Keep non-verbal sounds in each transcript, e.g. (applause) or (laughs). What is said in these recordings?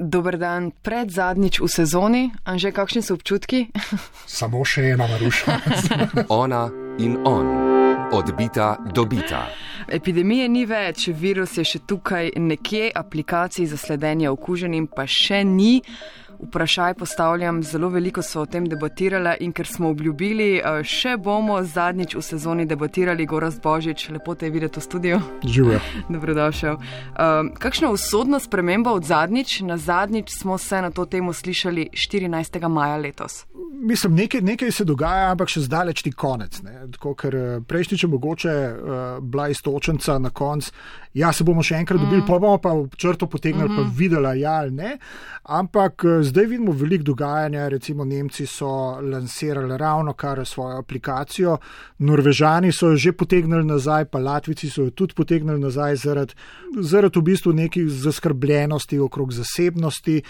Dober dan, pred zadnjič v sezoni, a že kakšni so občutki? (laughs) Samo še ena maruša. (laughs) Ona in on, odbita do bita. Epidemije ni več, virus je še tukaj nekje, aplikacij za sledenje okuženim pa še ni vprašaj postavljam, zelo veliko so o tem debatirali in ker smo obljubili, eh, še bomo zadnjič v sezoni debatirali, Gorast Božič, lepo te je videti v studiu. Živijo. (laughs) Dobrodošel. Um, kakšna usodna sprememba od zadnjič? Na zadnjič smo se na to temo slišali 14. maja letos. Mislim, nekaj, nekaj se dogaja, ampak še zdaleč ti konec. Tako, ker eh, prejšnjič je mogoče uh, bila istočenca na koncu. Ja, se bomo še enkrat dobili, mm. pa bomo pa črto potegnili, mm -hmm. pa mhm. videli, ja ali ne. Ampak zdaj vidimo veliko dogajanja, recimo Nemci so lansirali ravno kar svojo aplikacijo, Norvežani so jo že potegnili nazaj, pa Latvici so jo tudi potegnili nazaj zaradi, zaradi v bistvu nekih zaskrbljenosti okrog zasebnosti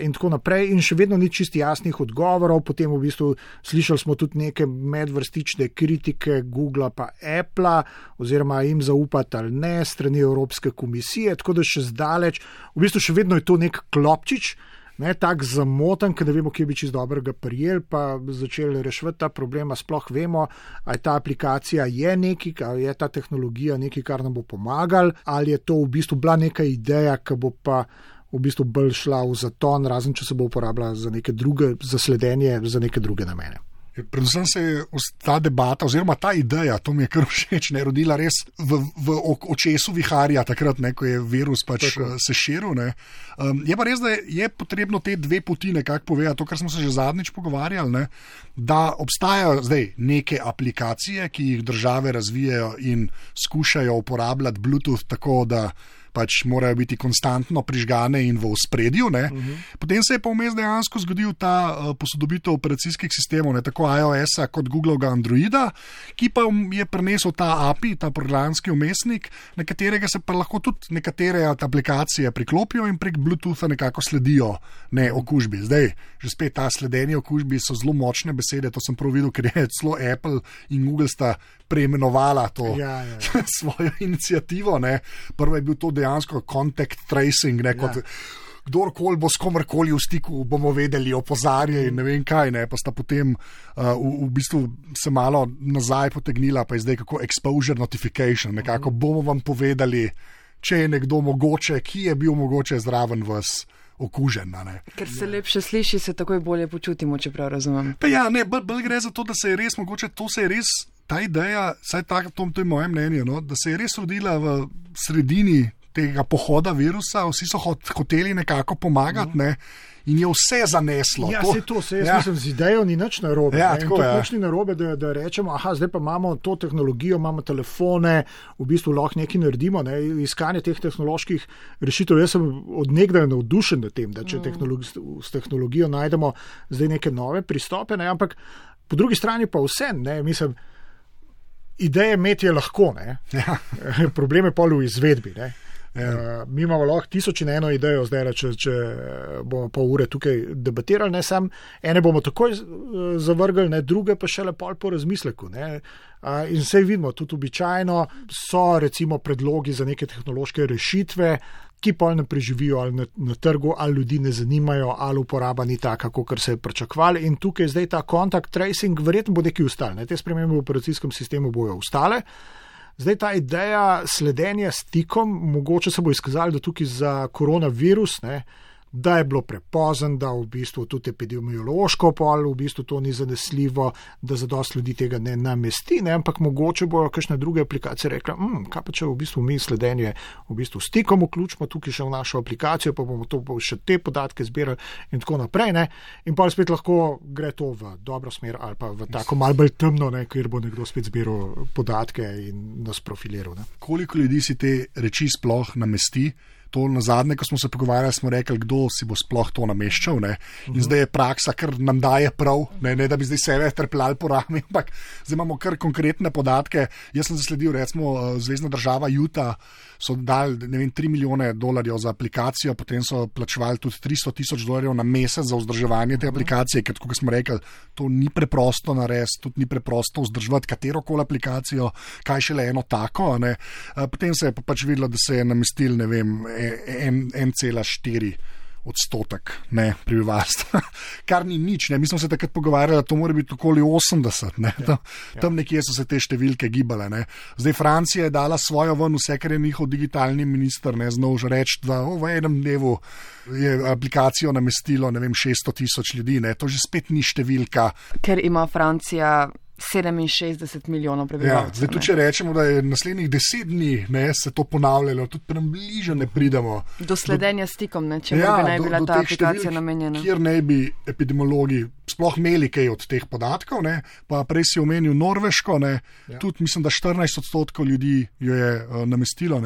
in tako naprej. In še vedno ni čisti jasnih odgovorov. Potem v bistvu slišali smo tudi neke medvrstične kritike Google pa Apple, oziroma jim zaupati ali ne strani Evropske komisije, tako da še zdaleč, v bistvu še vedno je to nek klopčič ne tako zamoten, ker ne vemo, kje bi čez dobrega prijel, pa začeli reševati ta problem. Sploh vemo, ali ta aplikacija je nekaj, ali je ta tehnologija nekaj, kar nam bo pomagal, ali je to v bistvu bila neka ideja, ki bo pa. V bistvu bolj šla v zaton, razen če se bo uporabljala za neke druge, za sledenje, za neke druge namene. Predvsem se je ta debata, oziroma ta ideja, to mi je kar (laughs) všeč, ne rodila res v, v očesu viharja, takrat, ne, ko je virus pač Tako. se širil. Um, je pa res, da je, je potrebno te dve poti nekako povedati, to, kar smo se že zadnjič pogovarjali, ne, da obstajajo zdaj neke aplikacije, ki jih države razvijajo in skušajo uporabljati Bluetooth tako, da pač morajo biti konstantno prižgane in v spredju. Uh mhm. -huh. Potem se je pa vmes dejansko zgodil ta uh, posodobitev operacijskih sistemov, ne tako iOS-a kot Google Androida, ki pa je prenesel ta API, ta programski umestnik, na katerega se pa lahko tudi nekatere aplikacije priklopijo in prek Bluetootha nekako sledijo ne, okužbi. Zdaj, že spet ta sledenje okužbi so zelo močne besede, to sem prav videl, ker je celo Apple in Google sta preimenovala to ja, ja, ja. (laughs) svojo inicijativo. Prvo je bil to dejansko contact tracing. Ne, kot, ja. Kdorkoli bo s komorkoli v stiku, bomo vedeli, opozarjali in ne vem kaj. Ne, pa sta potem uh, v, v bistvu se malo nazaj potegnila, pa je zdaj kako exposure notification. Nekako mhm. bomo vam povedali, če je nekdo mogoče, ki je bil mogoče zraven vas. Okužen, Ker se lepše sliši, se takoj bolje počutimo, če prav razumem. Pa ja, ne, bolj, bolj gre za to, da se je res mogoče, to se je res, ta ideja, saj tako, to, to je moje mnenje, no, da se je res rodila v sredini tega pohoda virusa, vsi so hoteli nekako pomagati. Ne? In je vse zaneslo. Ja, to, to se jaz ja. mislim, z idejo ni nič narobe. Ja, tako je. Nič ni narobe, da, da rečemo, aha, zdaj pa imamo to tehnologijo, imamo telefone, v bistvu lahko nekaj naredimo. Ne? Iskanje teh tehnoloških rešitev. Jaz sem odnegdaj navdušen nad tem, da če mm. tehnologi, s tehnologijo najdemo zdaj neke nove pristope, ne? ampak po drugi strani pa vse, ne, mislim. Ideje imeti je lahko, ja. (laughs) problem je pa v izvedbi. Ne? Ja. Uh, mi imamo lahko tisoč in eno idejo, zdaj, če, če bomo pol ure tukaj debatirali. Ne, sam, ene bomo takoj zavrgli, ne, druge pa še lepo po razmisleku. Ne. Uh, in vse vidimo, tudi običajno so recimo predlogi za neke tehnološke rešitve, ki pa ne preživijo ali na, na trgu, ali ljudi ne zanimajo, ali uporaba ni taka, kot se je pričakovali. In tukaj zdaj ta kontakt tracing, verjetno bo nekaj ustale. Ne. Te spremembe v operacijskem sistemu bojo ustale. Zdaj ta ideja sledenja stikom, mogoče se bo izkazalo, da tukaj za koronavirus, ne, da je bilo prepozen, da v bistvu tudi epidemiološko pol, v bistvu to ni zanesljivo, da za dosti ljudi tega ne namesti, ne, ampak mogoče bojo kakšne druge aplikacije rekla, hm, kaj pa če v bistvu mi sledenje v bistvu stikom vključimo tukaj še v našo aplikacijo, pa bomo to pa še te podatke zbirali in tako naprej, ne, in pa spet lahko gre to v dobro smer ali pa v tako mal bolj temno, ne, kjer bo nekdo spet zbiral podatke in nas profiliral. Ne. Koliko ljudi si te reči sploh namesti? To na zadnje, ko smo se pogovarjali, smo rekli, kdo si bo sploh to nameščal. Ne? In uh -huh. zdaj je praksa, ker nam daje prav, ne, ne da bi zdaj sebe trpljali po rami, (laughs) ampak zdaj imamo kar konkretne podatke. Jaz sem zasledil, recimo, eh, Zvezdna država Juta so dali vem, 3 milijone dolarjev za aplikacijo, potem so plačevali tudi 300 tisoč dolarjev na mesec za vzdrževanje te aplikacije, ker, kot smo rekli, to ni preprosto narediti, tudi ni preprosto vzdrževati katero koli aplikacijo, kaj šele eno tako. Potem se je pa pač videlo, da se je namestil, ne vem, 1,4 odstotek ne, prebivalstva, (laughs) kar ni nič. Ne. Mi smo se takrat pogovarjali, da to mora biti okoli 80, ne. tam, ja, tam nekje so se te številke gibale. Ne. Zdaj Francija je dala svojo ven, vse kar je njihov digitalni minister, ne znal že reči, da oh, v enem dnevu je aplikacijo namestilo vem, 600 tisoč ljudi, ne. to že spet ni številka. Ker ima Francija 67 milijonov prebivalcev. Ja, zdaj, tudi, če rečemo, da je naslednjih deset dni ne, se to ponavljalo, tudi prem bliže ne pridemo. Do sledenja do, stikom, ne, če ja, bi naj bila do, do ta aplikacija namenjena. Kjer ne bi epidemiologi sploh imeli kaj od teh podatkov, ne, pa prej si omenil Norveško, ne, ja. tudi mislim, da 14 odstotkov ljudi jo je uh, namestilo.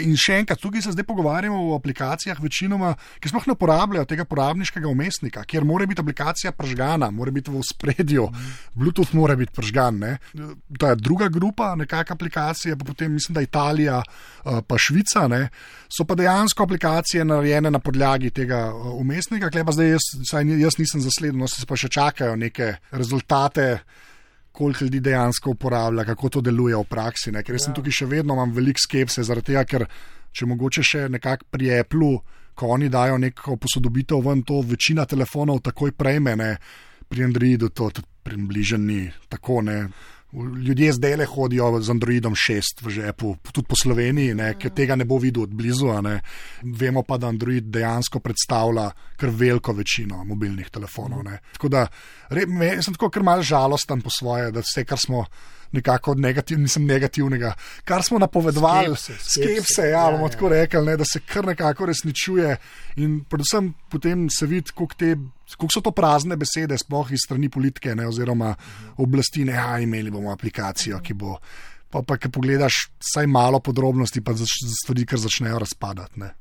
In še enkrat, tukaj se zdaj pogovarjamo o aplikacijah, večinoma, ki sploh ne uporabljajo tega porabniškega umestnika, kjer mora biti aplikacija pržgana, mora biti v spredju, mm. Bluetooth mora biti pržgan. Ne. Je druga grupa, nekakšna aplikacija, pa potem mislim, da Italija, uh, pa Švica, ne, so pa dejansko aplikacije narejene na podlagi tega uh, umestnika, kleba zdaj jaz, jaz nisem zasledil, no se pa še še čakajo neke rezultate, koliko ljudi dejansko uporablja, kako to deluje v praksi. Ne? Ker jaz sem ja. tukaj še vedno imam veliko skepse, zaradi tega, ker če mogoče še nekako pri Apple, ko oni dajo neko posodobitev ven, to večina telefonov takoj prejme, ne? pri Androidu to tudi približeni tako ne. Ljudje zdaj le hodijo z Androidom 6 v žepu, tudi po Sloveniji, ne, ker tega ne bo videl od blizu. Vemo pa, da Android dejansko predstavlja kar veliko večino mobilnih telefonov. Ne. Tako da re, me, sem tako kar mal žalosten po svoje, da vse, kar smo nekako negativ, nisem negativnega. Kar smo napovedovali, skepse, ja, ja, bomo ja, tako rekli, ne, da se kar nekako resničuje in predvsem potem se vidi, koliko so to prazne besede, sploh iz strani politike ne, oziroma oblasti, ne, a imeli bomo aplikacijo, ki bo. Pa, pa, ki pogledaš, vsaj malo podrobnosti, pa stvari, kar začnejo razpadati. Ne.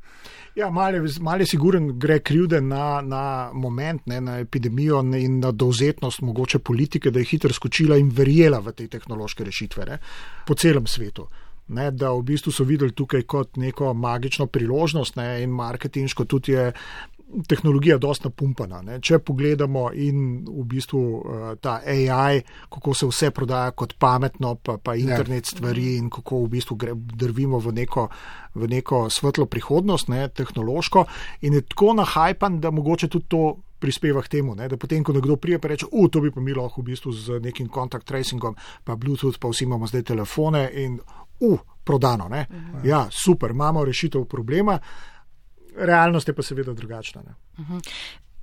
Ja, malo je siguren, gre krivde na, na moment, ne, na epidemijo in na dovzetnost mogoče politike, da je hitro skočila in verjela v te tehnološke rešitve ne, po celem svetu. Ne, da v bistvu so videli tukaj kot neko magično priložnost ne, in marketinško tudi je tehnologija dosta pumpana. Ne. Če pogledamo in v bistvu uh, ta AI, kako se vse prodaja kot pametno, pa, pa ja. internet ja. stvari in kako v bistvu gre, drvimo v neko, v neko svetlo prihodnost, ne, tehnološko, in je tako nahajpan, da mogoče tudi to. Prispeva k temu, ne, da potem, ko nekdo prije in reče: Uf, to bi pa mi lahko v bistvu z nekim kontakt tracingom, pa Bluetooth, pa vsi imamo zdaj telefone in uf, prodano. Uh mhm. Ja, super, imamo rešitev problema realnost je pa seveda drugačna. Mhm.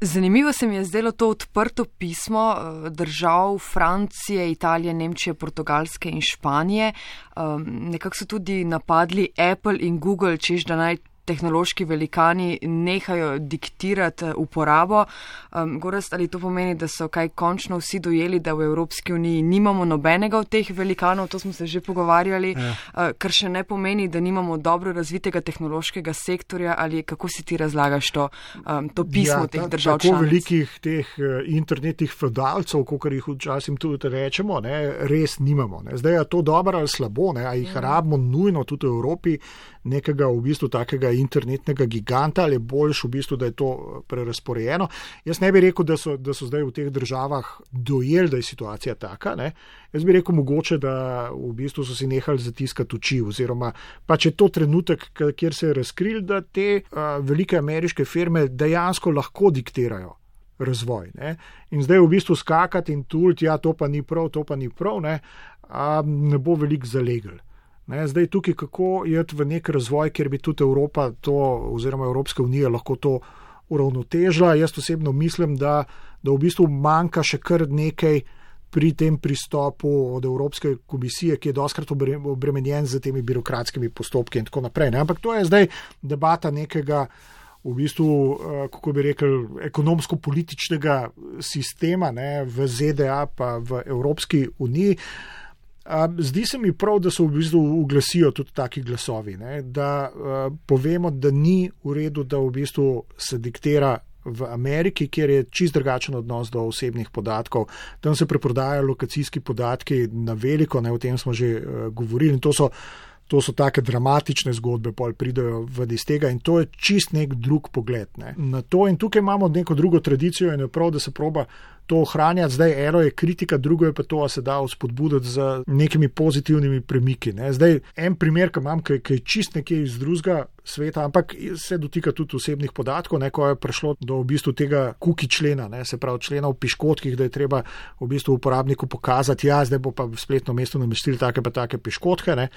Zanimivo se mi je zdelo to odprto pismo eh, držav Francije, Italije, Nemčije, Portugalske in Španije. Um, nekako so tudi napadli Apple in Google, čež da naj tehnološki velikani nehajo diktirati eh, uporabo. Um, Gorast, ali to pomeni, da so kaj končno vsi dojeli, da v Evropski uniji nimamo nobenega od teh velikanov, to smo se že pogovarjali, ja. uh, kar še ne pomeni, da nimamo dobro razvitega tehnološkega sektorja ali kako si ti razlagaš to, um, to pismo ja, teh držav? Tako članic? velikih teh uh, internetnih feudalcev, kot jih včasih tudi rečemo, ne, res nimamo. Ne. Zdaj je to dobro ali slabo, ne, a jih ja. rabimo nujno tudi v Evropi nekega v bistvu takega internetnega giganta ali boljš v bistvu, da je to eh, prerasporejeno. Jaz ne bi rekel, da so, da so zdaj v teh državah dojeli, da je situacija taka. Ne? Jaz bi rekel mogoče, da v bistvu so si nehali zatiskati oči oziroma pa če je to trenutek, kjer se je razkril, da te uh, velike ameriške firme dejansko lahko diktirajo. Razvoj, ne? In zdaj v bistvu skakati in tulti, ja, to pa ni prav, to pa ni prav, ne, ne bo veliko zalegel. Ne, zdaj tukaj, kako je v nek razvoj, kjer bi tudi Evropa to, oziroma Evropska unija lahko to uravnotežila. Jaz osebno mislim, da, da v bistvu manjka še kar nekaj pri tem pristopu od Evropske komisije, ki je doskrat obremenjen z temi birokratskimi postopki in tako naprej. Ne. Ampak to je zdaj debata nekega. V bistvu, eh, kako bi rekel, ekonomsko-političnega sistema ne, v ZDA, pa v Evropski uniji. Zdi se mi prav, da se v bistvu uglasijo tudi taki glasovi, ne? da uh, povemo, da ni v redu, da v bistvu se diktira v Ameriki, kjer je čist drugačen odnos do osebnih podatkov. Tam se preprodajajo lokacijski podatki na veliko, ne? o tem smo že uh, govorili in to so. To so take dramatične zgodbe, pol pridejo v iz tega in to je čist nek drug pogled ne. na to. In tukaj imamo neko drugo tradicijo in je prav, da se proba to ohranjati. Zdaj, eno je kritika, drugo je pa to, da se da vzpodbuditi z nekimi pozitivnimi premiki. Ne. Zdaj, en primer, ki imam, ki je čist nekje iz drugega sveta, ampak se dotika tudi osebnih podatkov, ne, ko je prišlo do v bistvu tega kuki člena, ne, se pravi člena v piškotkih, da je treba v bistvu uporabniku pokazati, ja, zdaj bo pa v spletno mesto namestili take pa take piškotke. Ne.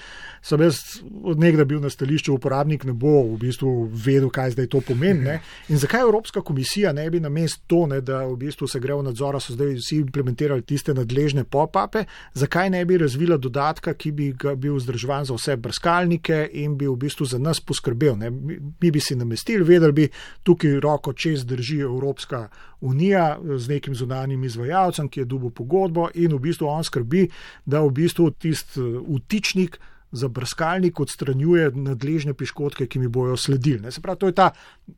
Sem jaz odnegda bil na stališču, uporabnik ne bo v bistvu vedel, kaj zdaj to pomeni. Ne. In zakaj Evropska komisija ne bi na mest to, ne, da v bistvu se gre v nadzora, so zdaj vsi implementirali tiste nadležne pop-upe, zakaj ne bi razvila dodatka, ki bi ga bil vzdrževan za vse brskalnike in bi v bistvu za nas poskrbel. Ne. Mi bi si namestili, vedeli bi, tukaj roko čez drži Evropska unija z nekim zunanjim izvajalcem, ki je dubo pogodbo in v bistvu on skrbi, da v bistvu tisti vtičnik za brskalnik odstranjuje nadležne piškotke, ki mi bojo sledili. Ne. Se pravi, to je ta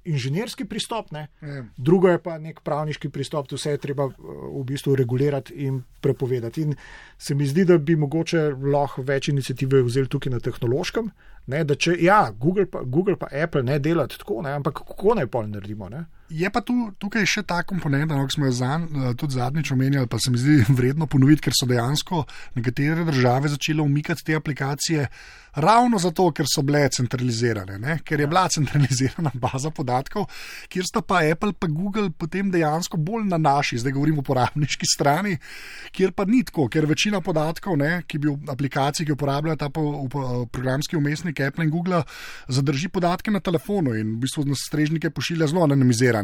inženirski pristop, ne. drugo je pa nek pravniški pristop, to vse je treba v bistvu regulirati in prepovedati. In se mi zdi, da bi mogoče lahko več inicijative vzeli tukaj na tehnološkem. Ne, da če ja, Google pa, Google pa Apple ne delati tako, ne, ampak kako naj pol naredimo? Ne? Je pa tu, tukaj še ta komponenta, no, ki smo jo zan, tudi zadnjič omenjali, pa se mi zdi (laughs) vredno ponoviti, ker so dejansko nekatere države začele umikati te aplikacije ravno zato, ker so bile centralizirane, ne? ker je bila centralizirana baza podatkov, kjer sta pa Apple in Google potem dejansko bolj na naši, zdaj govorimo o uporabniški strani, kjer pa ni tako, ker večina podatkov, ne, ki bi v aplikaciji, ki uporabljajo ta po, po, programski umestnik Apple in Google, zadrži podatke na telefonu in v bistvu na strežnike pošilja zelo anonimizirane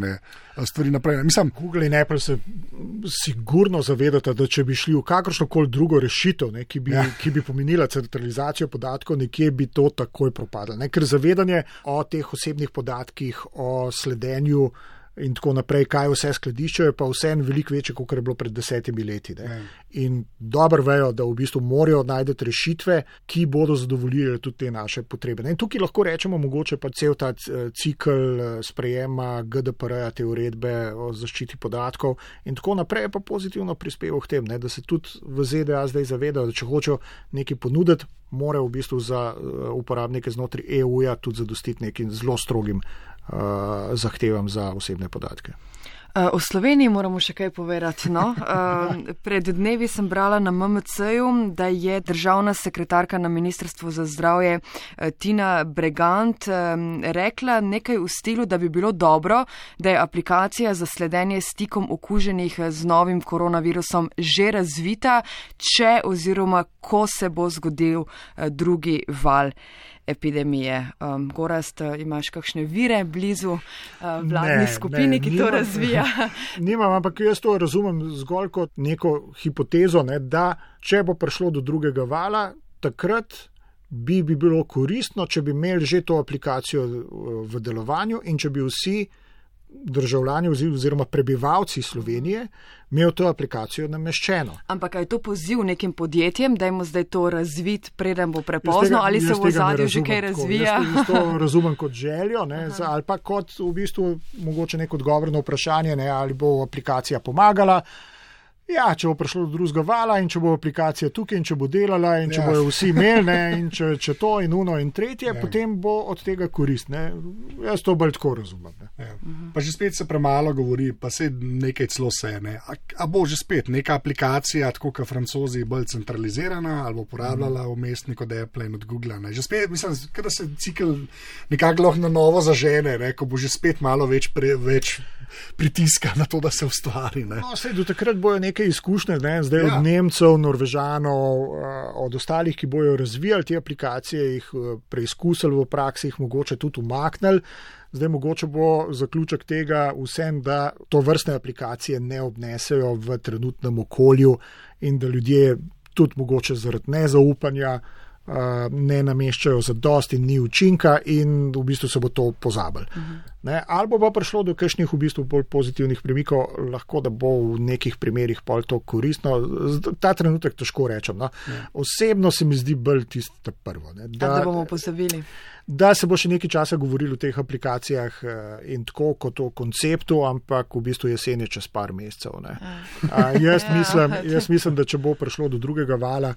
stvari naprej. Mislim, Google in Apple se sigurno zavedata, da če bi šli v kakršno koli drugo rešitev, ne, ki, bi, ja. ki bi pomenila centralizacijo podatkov, nekje bi to takoj propadlo. Ne? Ker zavedanje o teh osebnih podatkih, o sledenju in tako naprej, kaj vse skladiščajo, pa vse en veliko večje, kot je bilo pred desetimi leti. Ne? In dobro vejo, da v bistvu morajo najti rešitve, ki bodo zadovoljile tudi te naše potrebe. In tukaj lahko rečemo, mogoče pa cel ta cikl sprejema GDPR-ja, te uredbe o zaščiti podatkov in tako naprej, pa pozitivno prispeval k tem, ne? da se tudi v ZDA zdaj zavedajo, da če hočejo nekaj ponuditi, mora v bistvu za uporabnike znotraj EU-ja tudi zadostiti nekim zelo strogim zahtevam za osebne podatke. O Sloveniji moramo še kaj povedati. No? Pred dnevi sem brala na MMC-ju, da je državna sekretarka na Ministrstvu za zdravje Tina Bregant rekla nekaj v stilu, da bi bilo dobro, da je aplikacija za sledenje stikom okuženih z novim koronavirusom že razvita, če oziroma ko se bo zgodil drugi val epidemije. Um, Gorast, imaš kakšne vire blizu uh, vladni Ne, skupini, ne, ki to razvija? (laughs) Nimam, ampak jaz to razumem zgolj kot neko hipotezo, ne, da če bo prišlo do drugega vala, takrat bi, bi bilo koristno, če bi imeli že to aplikacijo uh, v delovanju in če bi vsi državljani ozi- oziroma prebivalci Slovenije imeli to aplikacijo nameščeno. Ampak je to poziv nekim podjetjem, da jim zdaj to razvit, preden bo Jaz prepozno, tega- ali se jaz v ozadju že kaj tako. razvija? Jaz, jaz to (laughs) razumem kot željo, ne, za, ali pa kot v bistvu mogoče nek odgovor na vprašanje, ne, ali bo aplikacija pomagala. Ja, če bo prišlo do drugega vala in če bo aplikacija tukaj in če bo delala in če Ja. bojo vsi imeli ne, (laughs) in če, če to in uno in tretje, Ja. potem bo od tega korist. Ne. Jaz to bolj tako razumem. Ne. Ja. Pa že spet se premalo govori, pa se nekaj celo se. Ne. A, a bo že spet neka aplikacija, tako kot francozi, bolj centralizirana ali bo uporabljala umestnik od Apple in od Google. Ne. Že spet, mislim, da se cikl nekako lahko na novo zažene, ne, ko bo že spet malo več, pre, več pritiska na to, da se ustvari. Ne. No, sej, do takrat bojo neke izkušnje, ne, zdaj Ja. od Nemcev, Norvežanov, eh, od ostalih, ki bojo razvijali te aplikacije, jih eh, preizkusili v praksi, jih mogoče tudi umaknili. Zdaj mogoče bo zaključek tega vsem, da to vrstne aplikacije ne obnesejo v trenutnem okolju in da ljudje tudi mogoče zaradi nezaupanja uh, ne nameščajo za dost in ni učinka in v bistvu se bo to pozabili. Uh -huh. Ne, ali bo pa prišlo do kakšnih v bistvu bolj pozitivnih premikov, lahko da bo v nekih primerjih pol to koristno. Ta trenutek težko rečem. No. Ja. Osebno se mi zdi bolj tisto prvo. Ne, Da, da bomo pozabili. da se bo še nekaj časa govorilo o teh aplikacijah eh, in tako kot o konceptu, ampak v bistvu jesen je čez par mesecev. ne. A, jaz, (laughs) Ja. mislim, jaz mislim, da če bo prišlo do drugega vala,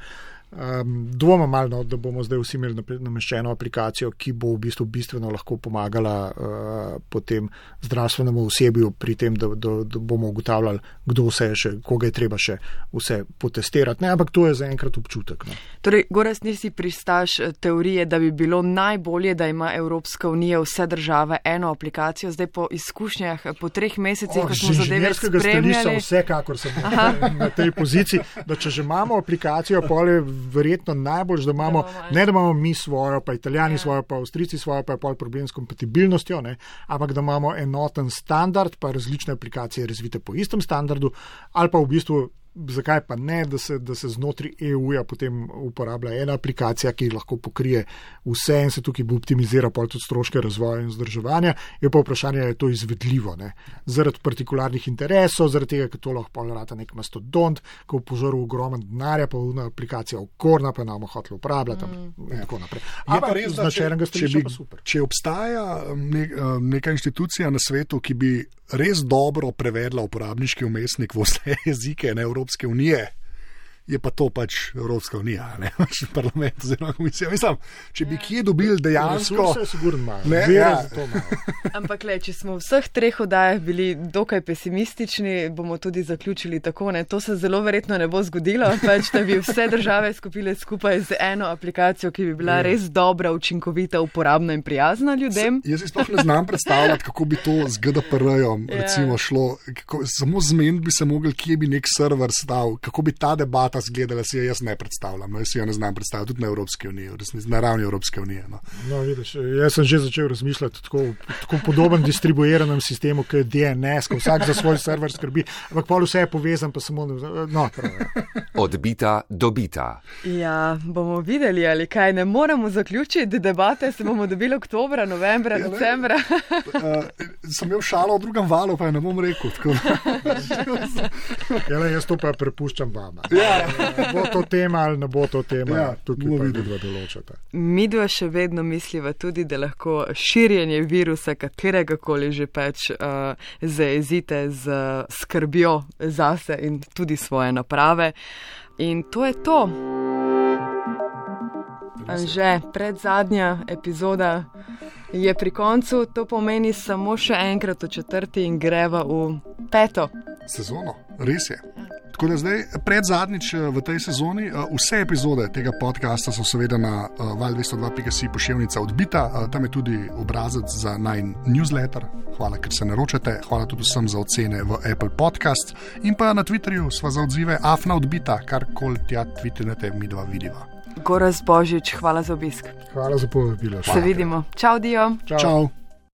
Um, Dvomim malo, no, da bomo zdaj vsi imeli nameščeno aplikacijo, ki bo v bistvu bistveno lahko pomagala uh, potem zdravstvenemu osebju pri tem, da, da, da bomo ugotavljali, kdo vse je še, koga je treba še vse potestirati. Ne, ampak to je zaenkrat občutek. No. Torej, Goras, nisi pristaš eh, teorije, da bi bilo najbolje, da ima Evropska unija vse države eno aplikacijo, zdaj po izkušnjah, po treh mesecih, oh, ko smo zadeve spremljali. Vsekakor sem na tej poziciji, da če že imamo aplikacijo, pole verjetno najbolj, da imamo, ne da imamo mi svojo, pa italijani ja. svojo, pa avstrici svojo, pa je pol problem s kompatibilnostjo, ne? ampak da imamo enoten standard, pa različne aplikacije razvite po istem standardu, ali pa v bistvu zakaj pa ne, da se, da se znotraj EU-ja potem uporablja ena aplikacija, ki lahko pokrije vse in se tukaj bo optimizira pol tudi stroške razvoja in vzdrževanja. Je pa vprašanje, ali je to izvedljivo. Ne? Zaradi partikularnih interesov, zaradi tega, ker to lahko pol rata nek mastodont, ko v požaru ogromen denarja, pa una aplikacija okorna, pa nam hotel uporabljati mm. in tako naprej. Ampak res, da če, če, bi, če obstaja ne, neka inštitucija na svetu, ki bi res dobro prevedla uporabniški umestnik v vse (laughs) jezike ne, Evropske unije je pa to pač Evropska unija, ne (laughs) pač parlament oziroma komisija. Mislim, če bi kje dobili dejansko. Ne ja. za to. (laughs) Ampak, le, če smo v vseh treh oddajah bili dokaj pesimistični, bomo tudi zaključili tako. Ne? To se zelo verjetno ne bo zgodilo, (laughs) pač, da bi vse države skupile skupaj z eno aplikacijo, ki bi bila ja. res dobra, učinkovita, uporabna in prijazna ljudem. S, jaz si sploh ne znam predstavljati, kako bi to z GDPR-jem ja. šlo. Kako, samo zmen bi se mogel, kje bi nek server stal, kako bi ta debata ta zgledala, si jo jaz ne predstavljam. No, jaz si jo ne znam predstavljati, tudi na Evropski uniji, na ravni Evropske unije. No. No, vidiš, jaz sem že začel razmišljati tako, tako podoben distribuiranem sistemu, kot je DNS, ko vsak za svoj server skrbi, ampak pol vse je povezan, pa samo. No, prav, ja. Odbita, dobita. Ja, bomo videli, ali kaj ne moremo zaključiti debate, se bomo dobili oktobra, novembra, ja, decembra. uh, (laughs) sem imel šalo v drugem valu, pa je ne bom rekel. ja, ne, jaz to pa prepuščam vam. Ja, (laughs) bo to tema ali ne bo to tema, ja, tukaj pa vidva določata. Mi dva še vedno misliva tudi, da lahko širjenje virusa, katerega koli že pač uh, zaezite z skrbjo zase in tudi svoje naprave. In to je to. Že pred zadnja epizoda je pri koncu, to pomeni samo še enkrat v četrti in greva v peto sezono. Res je. Tako da zdaj, pred zadnjič eh, v tej sezoni, eh, vse epizode tega podcasta so seveda na eh, val202.si pošiljnica odbita, tam je tudi obrazec za naj newsletter. Hvala, ker se naročate, hvala tudi vsem za ocene v Apple Podcast in pa na Twitterju sva za odzive afna odbita, kar koli tja twitnete, mi dva vidiva. Goraz Božič, hvala za obisk. Hvala za povabilo. Se vidimo. Čau, Dio. Čau. Čau.